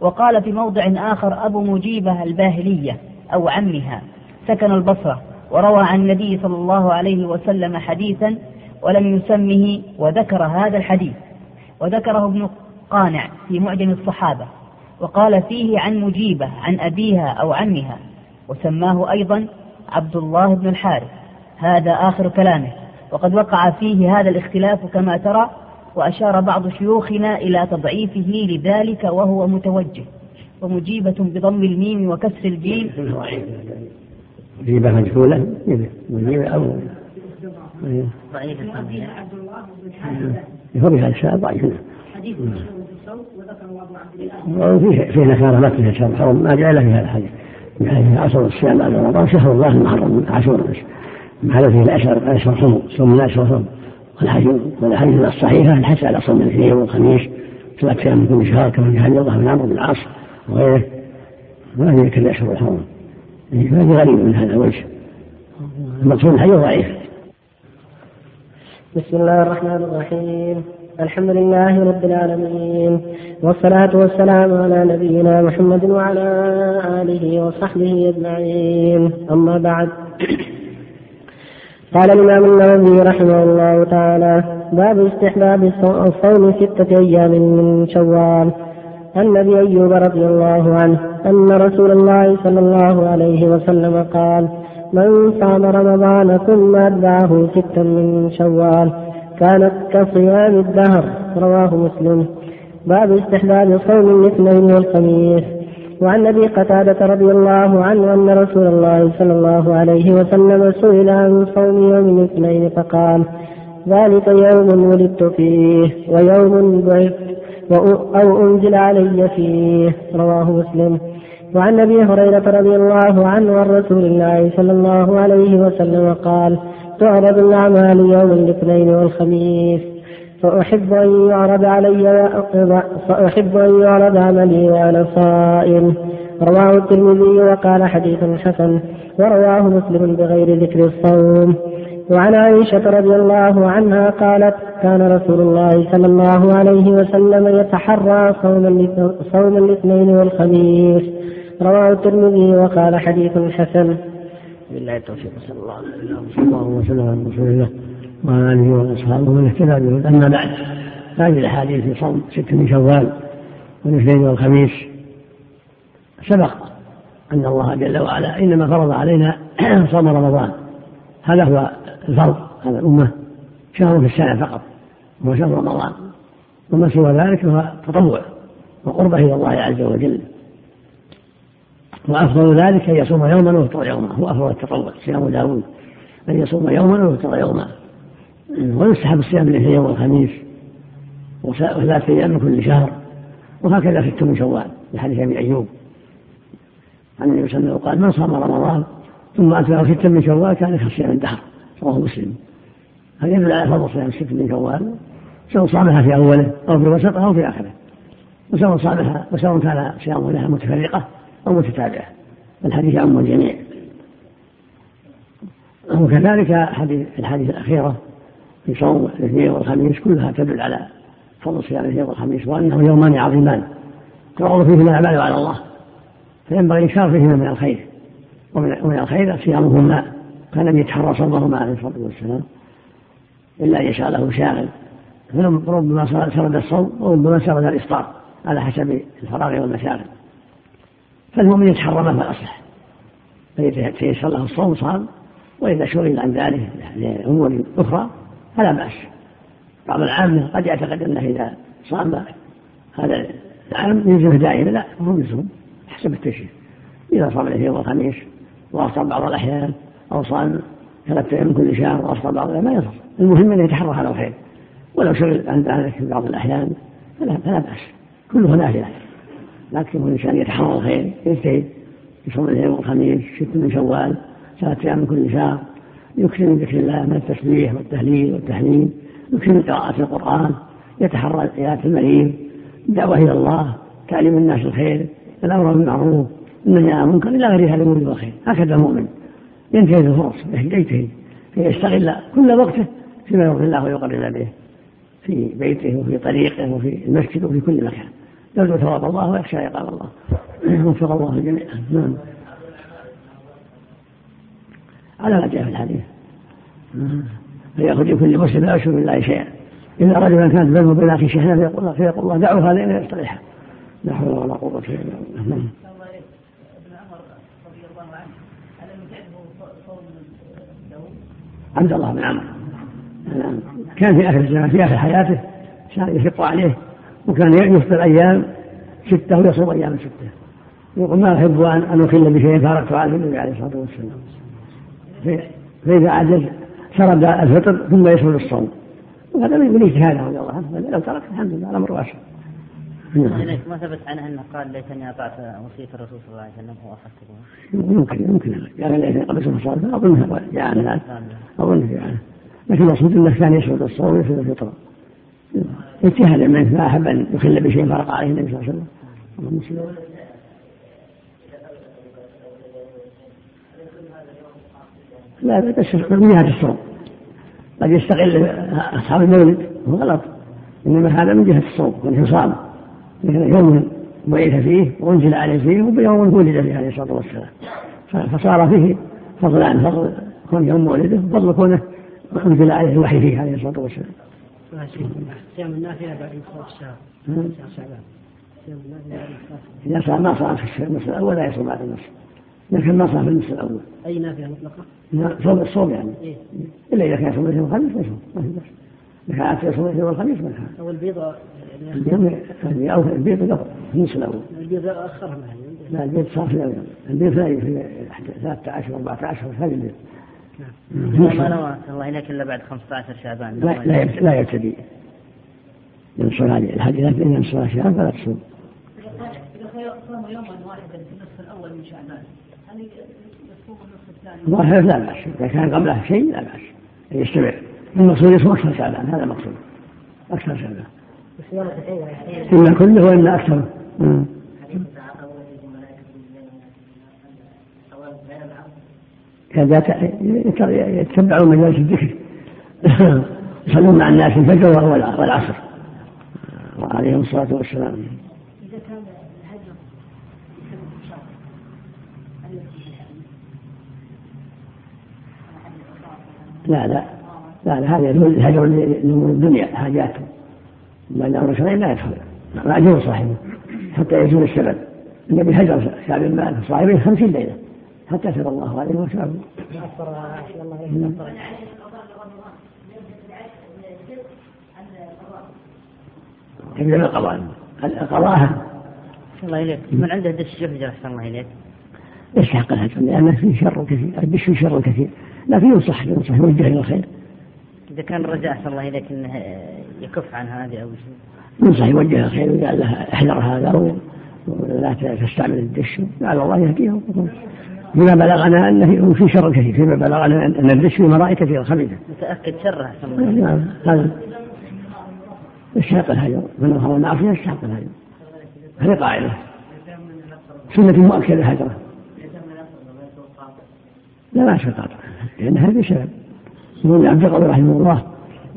وقال في موضع آخر أبو مجيبة الباهلية أو عمها. سكن البصرة وروى عن النبي صلى الله عليه وسلم حديثا ولم يسمه وذكر هذا الحديث وذكره ابن قانع في معجم الصحابة وقال فيه عن مجيبة عن أبيها أو عمها وسماه أيضا عبد الله بن الحارث. هذا آخر كلامه. وقد وقع فيه هذا الاختلاف كما ترى وأشار بعض شيوخنا إلى تضعيفه لذلك وهو متوجه. ومجيبة بضم الميم وكسر الجيم. مجيبة مجهولة؟ مجيبة أو ضعيف ضعيف حديث وذكر ابو عبد الله وفيه فيه نكارة ما فيها شهر الحرم ما جاء في هذا الحديث. يعني عصر الصيام بعد رمضان شهر الله المحرم عاشور هذا فيه الاشهر الاشهر حرم صوم الاشهر حرم والحديث الصحيحه الحث على صوم الاثنين والخميس ثلاث أيام من كل شهر كما في حديث الله بن عمرو بن العاص وغيره. ما ذكر الاشهر الحرم هذه غريب من هذا الوجه. المقصود الحديث ضعيف. بسم الله الرحمن الرحيم. الحمد لله رب العالمين. والصلاة والسلام على نبينا محمد وعلى آله وصحبه أجمعين. أما بعد. قال الإمام النووي رحمه الله تعالى باب استحباب الصوم ستة أيام من شوال. عن أبي أيوب رضي الله عنه أن رسول الله صلى الله عليه وسلم قال من صام رمضان ثم أتبعه ستا من شوال كانت كصيام الدهر. رواه مسلم. باب استحباب صوم الاثنين والخميس. وعن أبي قتادة رضي الله عنه أن رسول الله صلى الله عليه وسلم سئل عن صوم يوم الاثنين فقال ذلك يوم ولدت فيه ويوم بعثت أو أنزل علي فيه. رواه مسلم. وعن أبي هريرة رضي الله عنه عن رسول الله صلى الله عليه وسلم قال تعرض الأعمال يوم الاثنين والخميس. فأحب أن يعرض علي وأقضى فأحب أن يعرض عملي وأنا صائم. رواه الترمذي وقال حديث حسن ورواه مسلم بغير ذكر الصوم. وعن عائشة رضي الله عنها قالت كان رسول الله صلى الله عليه وسلم يتحرى صوم صوم الاثنين والخميس. رواه الترمذي وقال حديث حسن. بالله التوفيق صلى الله عليه وسلم وسلم على رسول الله وعلى اله وأصحابه ومن اهتدى به أما بعد هذه الأحاديث في صوم ست من شوال والاثنين والخميس. سبق أن الله جل وعلا إنما فرض علينا صوم رمضان. هذا هو الفرض على الأمة. شهر في السنة فقط هو شهر رمضان. وما سوى ذلك هو تطوع وقربه إلى الله عز وجل. وأفضل ذلك أن يصوم يوما ويفطر يوما. هو أفضل التطوع صيام داوود. أن يصوم يوما ويفطر يوما. ويستحب الصيام الاثنين والخميس وثلاثة أيام من كل شهر. وهكذا ست من شوال لحديث أبي أيوب. عن النبي صلى الله عليه قال من صام رمضان ثم أتبعه ستا من شوال كان كصيام الدهر. رواه مسلم. هذا يدل على فضل صيام ست من شوال؟ سواء صامها في أوله أو في وسطها أو في آخره. وسواء صامها وسواء كان صيامه لها متفرقة أو متتابعة. الحديث يعم الجميع. وكذلك حديث الحديث الأخيرة في صوم الاثنين والخميس كلها تدل على فضل صيام الاثنين والخميس وأنه يومان عظيمان تعرض فيهما الأعمال على الله فينبغي الإكثار فيهما من الخير ومن الخير صيامهما كان يتحرى صومهما عليه الصلاة والسلام إلا أن يشاء له شاغل فربما سرد الصوم وربما سرد الإفطار على حسب الفراغ والمشاغل. فالمؤمن يتحرى ما هو الأصلح فإذا تيسر له الصوم صام وإذا شغل عن ذلك لأمور أخرى فلا بأس. بعض العامة قد يعتقد أنه إذا صام هذا العام يلزمه دائما لا هو يلزم حسب التشريع. إذا صام الاثنين والخميس وأفطر بعض الأحيان أو صام ثلاثة أيام كل شهر وأفطر بعض الأيام ما يصح. المهم أن يتحرى على الخير. ولو شغل عن ذلك في بعض الأحيان فلا, فلا بأس. كله نافلة لكن الإنسان يتحرى الخير يجتهد يصوم الاثنين والخميس ست من شوال ثلاثة أيام كل شهر. يكثر من ذكر الله من التسبيح والتهليل والتحليل يكثر من قراءة القرآن يتحرى عيادة المريض الدعوة إلى الله تعليم الناس الخير الأمر بالمعروف النهي عن المنكر إلى غير هذا الأمور والخير هكذا المؤمن ينتهز الفرص يجتهد فيستغل كل وقته فيما يرضي الله ويقرب إليه في بيته وفي طريقه وفي المسجد وفي كل مكان. يرجو ثواب الله ويخشى عقاب الله. وفق الله الجميع نعم. على ما جاء في الحديث. فيأخذ لكل مسلم لا يشرك بالله شيئا. إذا رجلا كانت بينه وبين أخيه شحنة فيقول الله فيقول الله دعوا هذين يصطلحا لا حول ولا قوة إلا بالله. نعم. عبد الله بن عمرو. نعم. كان في آخر الزمان في آخر حياته يشق عليه وكان يفطر أيام ستة ويصوم أيام ستة. يقول ما أحب ان أن اخل بشيء فارقت عنه النبي عليه الصلاة والسلام. فإذا عجز شرد الفطر ثم يسهل الصوم. وهذا من اجتهاده رضي الله عنه. لو ترك الحمد لله الأمر واسع. نعم. ما ثبت عنه أنه قال ليتني اطعت وصية الرسول صلى الله عليه وسلم واخذته يمكن يمكن قال ليتني قبلت الصلاه اظنها جاء عنه. أظنه جاء عنه. لكن المقصود أنه كان يسعد الصوم ويسعد الفطر. اجتهد منه ما أحب أن يخل بشيء فرق عليه النبي صلى الله عليه وسلم. لا بس من جهة الصوم قد يستغل أصحاب المولد هو غلط إنما هذا من جهة الصوم والحصان يوم بعث فيه وانزل عليه فيه وبيوم ولد فيه عليه الصلاة والسلام فصار فيه فضل عن فضل كون يوم مولده وفضل كونه أنزل عليه الوحي فيه عليه الصلاة والسلام. صيام النافله بعد انتصاف الشهر شعبان. صيام النافله بعد إذا صام ما صام في النصف الأول لا يصوم بعد النصف. لكن ما صام في النصف الأول. أي نافله مطلقه؟ لا صوم الصوم يعني. إيه؟ إلا إذا كان صوم الاثنين والخميس ما يصوم ما في بس. إذا كان يصوم الاثنين والخميس ما كان. أو البيض يعني أو البيض قبل في النصف الأول. البيض اخرها لا البيض صار في البيض في 13 14 هذه البيض. ما نوى الله إليك إلا بعد 15 شعبان لا لا لا يبتدي ينصر هذه الحديث لكن ينصر شعبان فلا تصوم. إذا صام يوما واحدا في النصف الأول من شعبان ظاهر لا بأس إذا كان قبله شيء لا بأس يستمر المقصود يصوم أكثر شعبان هذا المقصود أكثر شعبان. إما كله وإما أكثر. كذا يتبعون مجالس الذكر. يصلون مع الناس الفجر والعصر. عليهم الصلاة والسلام إذا كان الهجر لا لا. لا لا هذا الهجر لأمور الدنيا حاجاتهم. ما الأمر الشرعي لا يدخل. مأجور صاحبه حتى يزول السبب النبي هجر شعب المال صاحبه خمسين ليلة حتى تاب الله عليه وسلم. يبدأ بالقضاء القضاء. الله إليك من عنده دش يهجر أحسن الله إليك. يستحق الهجر لأنه فيه شر كثير الدش فيه شر كثير. لكن ينصح ينصح يوجه إلى الخير. إذا كان الرجاء أحسن الله إليك أنه يكف عن هذه أو شيء. ينصح يوجه إلى الخير وقال له احذر هذا ولا تستعمل الدش. لعل الله يهديه بما بلغنا أنه في شر كثير. فيما بلغنا ان الدش في مرائي كثيره خبيثه. متأكد شره نعم هذا. يستحق الهجر من اظهر المعصية يستحق الهجر. هذه قاعدة. سنة مؤكدة هجرة. لا ما قاطع لأن هذا سبب. يقول عبد القادر رحمه الله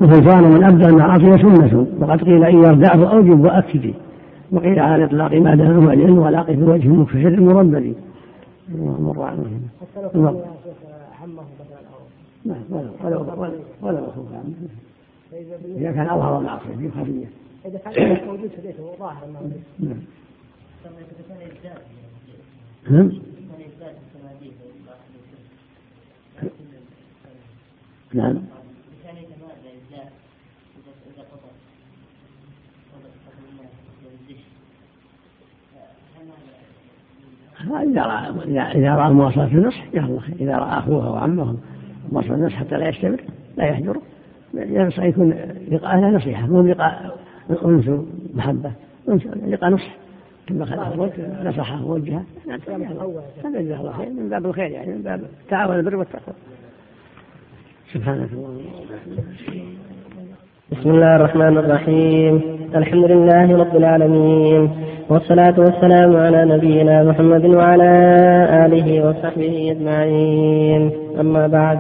وسلطان من أبدى المعاصي سنة. وقد قيل إن يردعه أوجب وأكد وقيل على الإطلاق ما دام معلن ولاقي في وجه مكفر مربد مر عنه حتى لو عمه مثلا أو نعم ولو ولو ولو عمه إذا كان أظهر المعصيه في خفية. إذا كان موجود في بيته ظاهر نعم. نعم. إذا رأى إذا رأى مواصلة النصح خير إذا رأى أخوه وعمه مواصلة النصح حتى لا يستمر لا يحجره ينصح يكون لقاء لا نصيحة. مو لقاء أنس محبة. لقاء نصح. كما خلق نصحه ووجهه هذا جزاه الله خير. من باب الخير يعني من باب تعاون البر والتقوى. سبحانك اللهم بسم الله الرحمن الرحيم. الحمد لله رب العالمين. والصلاة والسلام على نبينا محمد وعلى آله وصحبه أجمعين. أما بعد.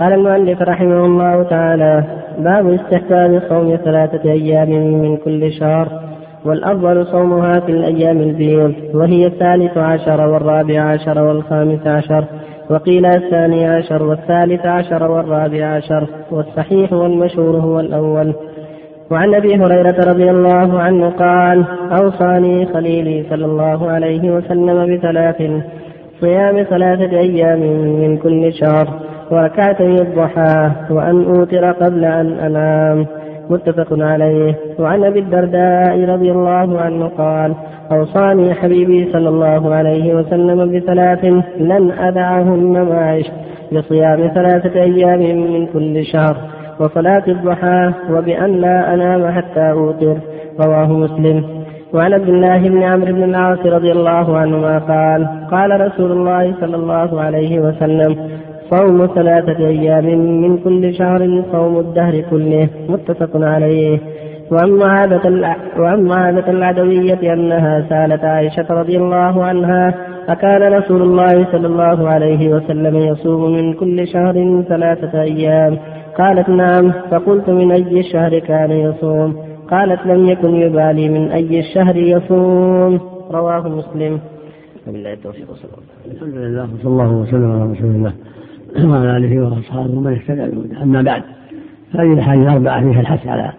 قال المؤلف رحمه الله تعالى باب استحباب صوم ثلاثة أيام من كل شهر والأفضل صومها في الأيام البيض وهي الثالث عشر والرابع عشر والخامس عشر. وقيل الثاني عشر والثالث عشر والرابع عشر والصحيح والمشهور هو الأول. وعن أبي هريرة رضي الله عنه قال أوصاني خليلي صلى الله عليه وسلم بثلاث صيام ثلاثة أيام من كل شهر وركعتي الضحى وأن أوتر قبل أن أنام. متفق عليه. وعن أبي الدرداء رضي الله عنه قال أوصاني حبيبي صلى الله عليه وسلم بثلاث لن أدعهن ما عشت بصيام ثلاثة أيام من كل شهر وصلاة الضحى وبأن لا أنام حتى أوتر. رواه مسلم. وعن عبد الله بن عمرو بن العاص رضي الله عنهما قال قال رسول الله صلى الله عليه وسلم صوم ثلاثة أيام من كل شهر صوم الدهر كله متفق عليه. وعن معاذة العدوية أنها سألت عائشة رضي الله عنها أكان رسول الله صلى الله عليه وسلم يصوم من كل شهر ثلاثة أيام؟ قالت نعم. فقلت من أي الشهر كان يصوم؟ قالت لم يكن يبالي من أي الشهر يصوم. رواه مسلم. التوفيق الله الحمد لله وصلى الله وسلم على رسول الله. وعلى آله وأصحابه ومن اهتدى بهداه أما بعد هذه الأحاديث الأربعة فيها الحث على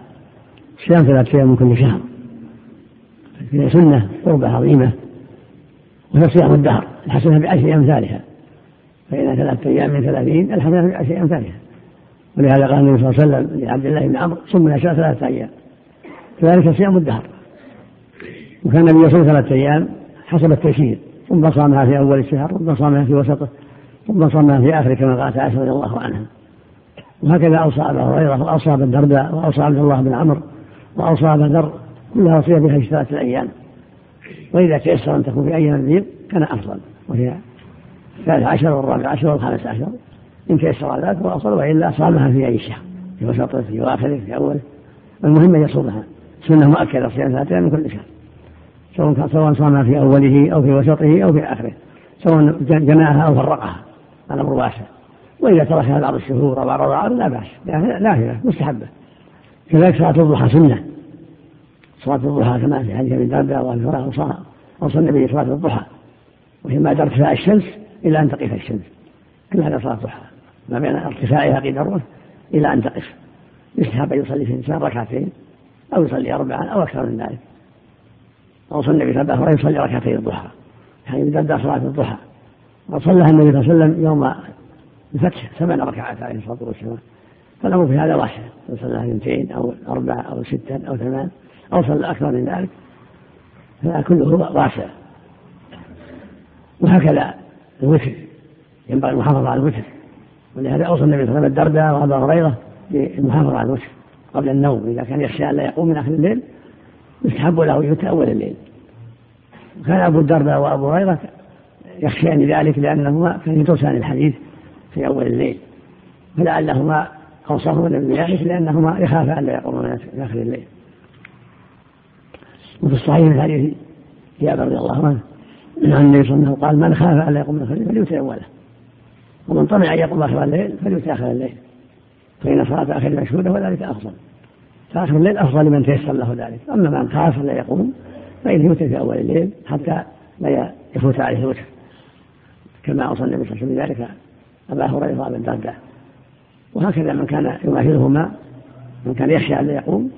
صيام ثلاثة أيام من كل شهر. فيها سنة قربة عظيمة وهي صيام الدهر. الحسنة بعشر أمثالها فإن ثلاثة أيام من ثلاثين الحسنة بعشر أمثالها ولهذا قال النبي صلى الله عليه وسلم لعبد الله بن عمرو صم من العشاء ثلاثة أيام. كذلك صيام الدهر. وكان النبي يصوم ثلاثة أيام حسب التيسير ثم صامها في أول الشهر ثم صامها في وسطه ثم صامها في آخره كما قالت عائشة رضي الله عنها. وهكذا أوصى أبا هريرة وأوصى ابن الدرداء وأوصى عبد الله بن عمرو وأوصى أبا ذر كلها وصية بها ثلاثة أيام. وإذا تيسر أن تكون في أيام البيض كان أفضل وهي الثالث عشر والرابع عشر والخامس عشر. إن تيسر ذلك فأصل وإلا صامها في أي شهر في وسطه في آخره في أوله. المهم أن يصومها. سنة مؤكدة صيام ثلاثة من كل شهر. سواء سواء صامها في أوله أو في وسطه أو في آخره. سواء جمعها أو فرقها. الأمر واسع. وإذا تركها بعض الشهور أو بعض لا بأس. نافلة مستحبة. كذلك صلاة الضحى سنة. صلاة الضحى كما في حديث ابن درداء وابي هريرة أوصى النبي صلاة الضحى. وهي ما ارتفاع الشمس إلى أن تقف الشمس. كل هذا صلاة الضحى. ما بين ارتفاعها قيد الروح إلى أن تقف. يستحب أن يصلي في الإنسان ركعتين أو يصلي أربعا أو أكثر من ذلك. أوصى النبي صلى الله عليه وسلم يصلي ركعتي الضحى. يعني يبدأ صلاة الضحى وصلىها النبي صلى الله عليه وسلم يوم الفتح ثمان ركعات عليه الصلاة والسلام. فالأمر في هذا واسع صلى اثنتين أو أربعة أو ستا أو ثمان أو صلى أكثر من ذلك فهذا كله واسع. وهكذا الوتر ينبغي المحافظة على الوتر. ولهذا أوصى النبي صلى الله عليه وسلم الدرداء وأبا هريرة بالمحافظة على الوتر قبل النوم. إذا كان يخشى أن لا يقوم من آخر الليل يستحب له يوتر أول الليل. وكان أبو الدرداء وأبو هريرة يخشيان ذلك لأنهما كان يدرسان الحديث في أول الليل فلعلهما أوصاهما بذلك لأنهما يخافان لا يقومون في آخر الليل. وفي الصحيح من حديث جابر رضي الله عنه عن النبي صلى الله عليه وسلم قال من خاف ألا يقوم آخر الليل فليوتر أوله ومن طمع أن يقوم آخر الليل فليوتر آخر الليل فإن صلاة آخر مشهودة وذلك أفضل فآخر الليل أفضل لمن تيسر له ذلك. أما من خاف لا يقوم فإنه يوتر في أول الليل حتى لا يفوت عليه الوتر كما أوصى النبي صلى الله عليه وسلم بذلك أبا هريرة وأبا الدرداء. وهكذا من كان يماثلهما من كان يخشى أن يقوم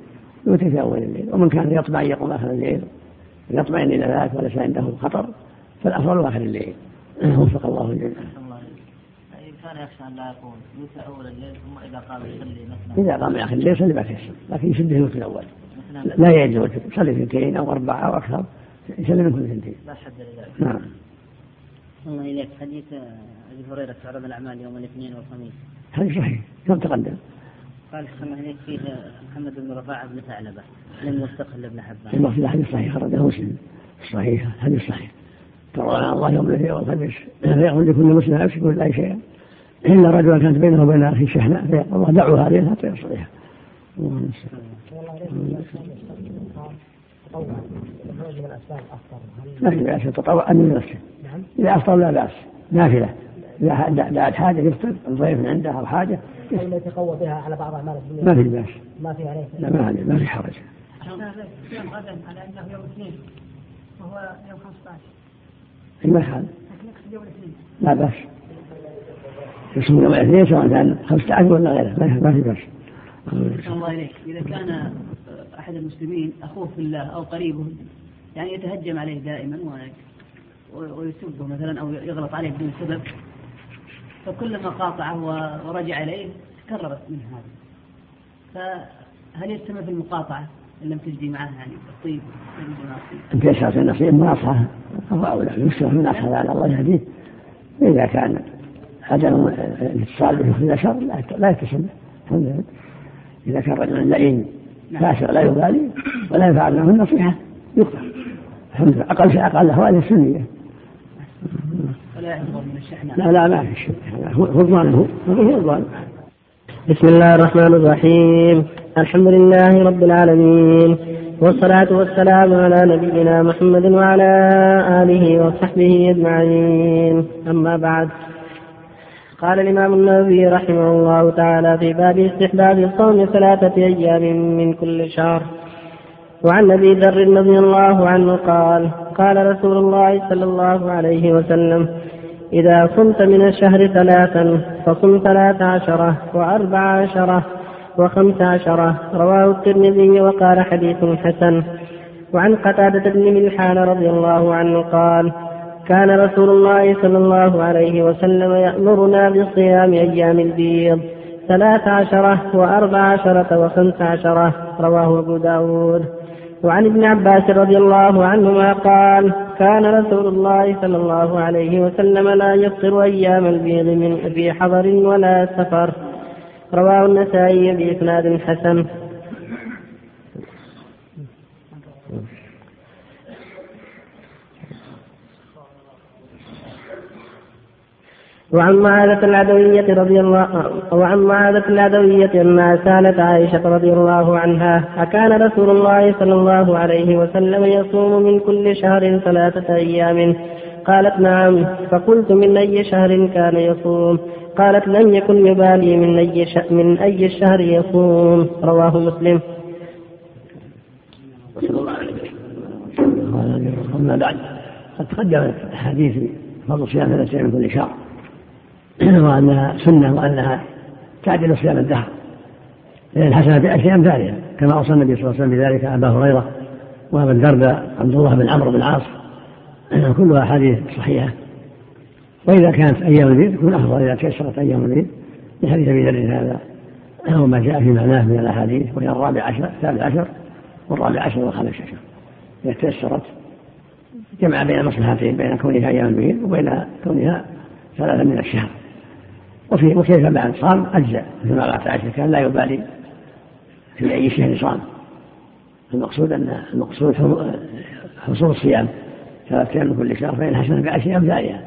يوتر في أول الليل. ومن كان يطمع أن يقوم آخر الليل يطمئن إلى ذلك وليس عنده خطر فالأفضل آخر الليل. وفق الله الجميع. كان يخشى أن لا يقوم يوتر أول الليل ثم إذا قام يصلي مثلا. إذا قام آخر الليل يصلي ما تيسر لكن يشده الوتر الأول. لا يعد الوتر يصلي اثنتين أو اربعه أو أكثر يسلم من كل اثنتين لا حد لذلك نعم. الله إليك. حديث أبي هريرة تعرض الأعمال يوم الاثنين والخميس. هذا صحيح. كم تقدم؟ قال الله اليك فيه محمد بن رفاعة بن ثعلبة لم يستقل ابن حبان. المقصود حديث صحيح خرجه مسلم. صحيح حديث صحيح. ترى الله يوم الاثنين والخميس. فيخرج لكل مسلم لا يشرك بالله شيئا. إلا رجلا كانت بينه وبين أخيه شحناء. فيقول الله دعوا هذه حتى يصليها لا في بأس يتطوع أن من نفسه إذا أفطر لا بأس. نافلة. إذا دعت حاجة يفطر. الضيف من عنده أو حاجة يتقوى بها على بعض أعمال الدنيا. ما في بأس. ما في عليه. لا ما عليه ما في حرج. صيام غدا على أنه يوم الاثنين وهو يوم 15 في يقصد يوم الاثنين. لا بأس. يصوم يوم الاثنين سواء كان 15 ولا غيره. ما في بأس. الله إليك إذا كان أحد المسلمين أخوه في الله أو قريبه يعني يتهجم عليه دائما و- ويسبه مثلا أو يغلط عليه بدون سبب. فكلما قاطعه ورجع إليه تكررت منه هذه فهل يستمر في المقاطعة إن لم تجدي معه يعني الطيب معه يسعى في النصيب مناصحة أو أولى يسرع مناصحة على الله يهديه. إذا كان عدم الاتصال به في البشر لا لا يتصل به إذا كان رجل لئيم فاسق لا يبالي ولا يفعل له النصيحة يقطع الحمد لله. أقل شيء أقل هو السنية ولا يعتبر من الشحناء لا لا ما في شيء هو غضبان هو هو غضبان بسم الله الرحمن الرحيم. الحمد لله رب العالمين. والصلاة والسلام على نبينا محمد وعلى آله وصحبه أجمعين. أما بعد. قال الإمام النووي رحمه الله تعالى في باب استحباب صوم ثلاثة أيام من كل شهر. وعن أبي ذر رضي الله عنه قال قال رسول الله صلى الله عليه وسلم إذا صمت من الشهر ثلاثا فصم ثلاث عشرة وأربع عشرة وخمس عشرة. رواه الترمذي وقال حديث حسن. وعن قتادة بن ملحان رضي الله عنه قال كان رسول الله صلى الله عليه وسلم يأمرنا بصيام أيام البيض ثلاث عشرة وأربع عشرة وخمس عشرة. رواه أبو داود. وعن ابن عباس رضي الله عنهما قال كان رسول الله صلى الله عليه وسلم لا يفطر أيام البيض من في حضر ولا سفر. رواه النسائي بإسناد حسن. وعن معاذة العدوية رضي الله وعن معاذة العدوية أنها سألت عائشة رضي الله عنها أكان رسول الله صلى الله عليه وسلم يصوم من كل شهر ثلاثة أيام. قالت نعم فقلت من أي شهر كان يصوم؟ قالت لم يكن يبالي من أي. من أي الشهر يصوم. رواه مسلم. أما بعد قد تقدمت أحاديث فضل صيام ثلاثة من كل شهر. وأنها سنة وأنها تعدل صيام الدهر. لأن الحسنة بأشياء أمثالها كما أوصى النبي صلى الله عليه وسلم بذلك أبا هريرة وأبا الدرداء عبد الله بن عمرو بن العاص. كلها أحاديث صحيحة. وإذا كانت أيام البيت يكون أفضل إذا تيسرت أيام البيت لحديث أبي ذر هذا وما جاء في معناه من الأحاديث وهي الرابع عشر الثالث عشر والرابع عشر والخامس عشر. إذا تيسرت جمع بين المصلحتين بين كونها أيام البيت وبين كونها ثلاثة من الشهر. وفي وكيف بعد صام أجزاء مثل ما قالت عائشة كان لا يبالي في أي شهر صام. المقصود أن المقصود حصول الصيام. ثلاثة أيام من كل شهر فإن حسن بعشر أمثالها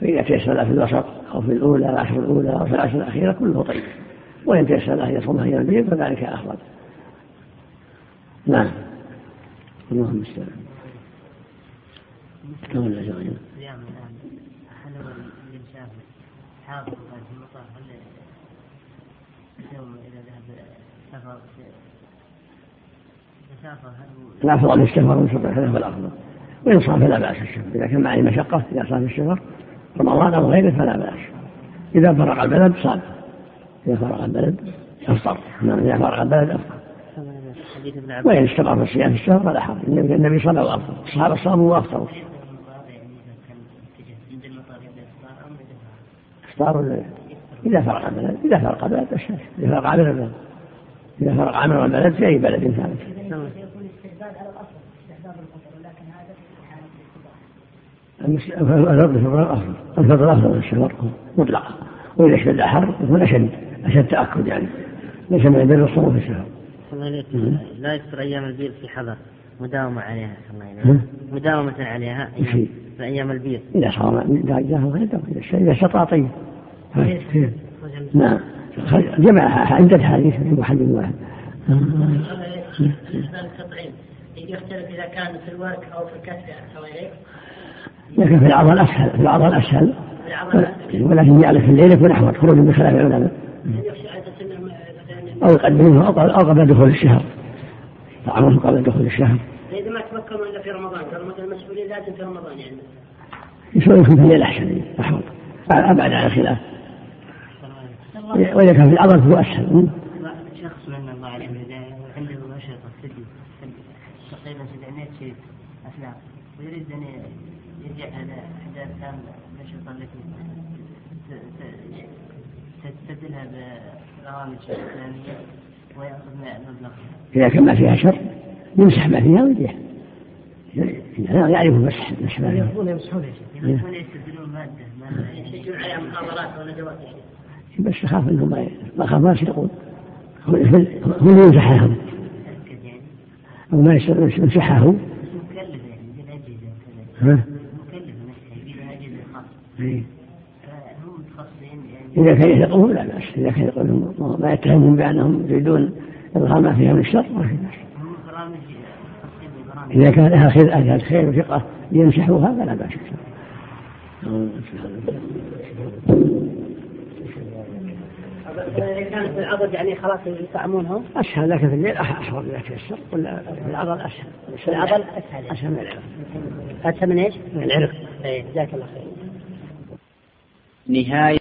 فإذا تيسر في الوسط أو في الأولى العشر الأولى أو في العشر الأخيرة كله طيب. وإن تيسر له يصوم أيام البيض فذلك أفضل. نعم. اللهم المستعان كما لا صيام الآن هل هو الإنسان حاضر في المطار هل يوم إذا ذهب سفر مسافة هل هو الأفضل السفر من سفر هذا هو الأفضل. وإن صام فلا بأس السفر إذا كان معه مشقة إذا صام السفر رمضان أو غيره فلا بأس. إذا فرغ البلد صام. إذا فرغ البلد أفطر. نعم إذا فرغ البلد أفطر. حديث ابن عباس. وإن استمر في الصيام في الشهر فلا حرج. النبي النبي صلى الله عليه وسلم الصحابة صاموا وأفطروا المطار يعني إذا كان اتجه عند المطار يبدأ الإفطار أو ولا إذا فرغ البلد إذا فرغ البلد الشهر إذا فرغ عمل البلد إذا فرغ عمل البلد في أي بلد ثابت يكون استحباب على الأصل. استحباب القصر ولكن هذا في حاله الاستباحه الفضل الفضل أفضل الفضل أفضل من الشهر مطلقا. وإذا اشتد الحر يكون أشد أشد تأكد يعني. ليس من البر الصوم في الشهر لا يفطر أيام البيض في حضر. مداومة عليها الله. مداومة عليها في- أيام في أيام البيض. إذا صار إذا جاءه غيره إذا استطاع طيب. نعم جمع عدة حديث في محل واحد يختلف اذا كان في الورك أو في الكتف أو غيره لكن في العضل أسهل في العضل أسهل ولكن جعل في الليل يكون أحوط. خروج بخلاف العلماء. أو يقدمه أو قبل دخول الشهر. طعامه قبل دخول الشهر. إذا ما تمكنوا إلا في رمضان قالوا مثلا المسؤولين لازم في رمضان يعني. يسوي في الليل أحسن أحوط. أبعد عن الخلاف. وإذا كان في العضل فهو أسهل. شخص من الله عليه عنده تقريبا 700 شريط افلام ويريد أن يرجع على احدى افلام النشرة التي تستبدلها ببرامج إسلامية. اذا كان ما فيها شر. يمسح ما فيها ويبيع لا يعرف مسح مسح ما فيها. يكون يمسحون يا شيخ يستبدلون مادة ماده يجون عليها محاضرات وندوات يا شيخ بس يخاف انهم ما ما خاف ما يسرقون هو هو اللي يمسحها هم تاكد يعني. أو ما يمسحها هو مكلف يعني ها؟ مكلف مسح يجيبها أجهزة خاصة إيه. فهم متخصصين يعني إذا كان يثقون لا بأس إذا كان يقولون ما يتهمون بأنهم يريدون إظهار ما فيها من الشر ما في بأس. إذا كان لها خير أهل خير وثقة ليمسحوها فلا بأس. إذا كانت في العضد يعني خلاص يطعمونها أسهل لكن في الليل أحوط إذا تيسر ولا في العضل أسهل. في العضل أسهل. أسهل من العرق. أسهل من إيش؟ من العرق. إيه جزاك الله خير. نهاية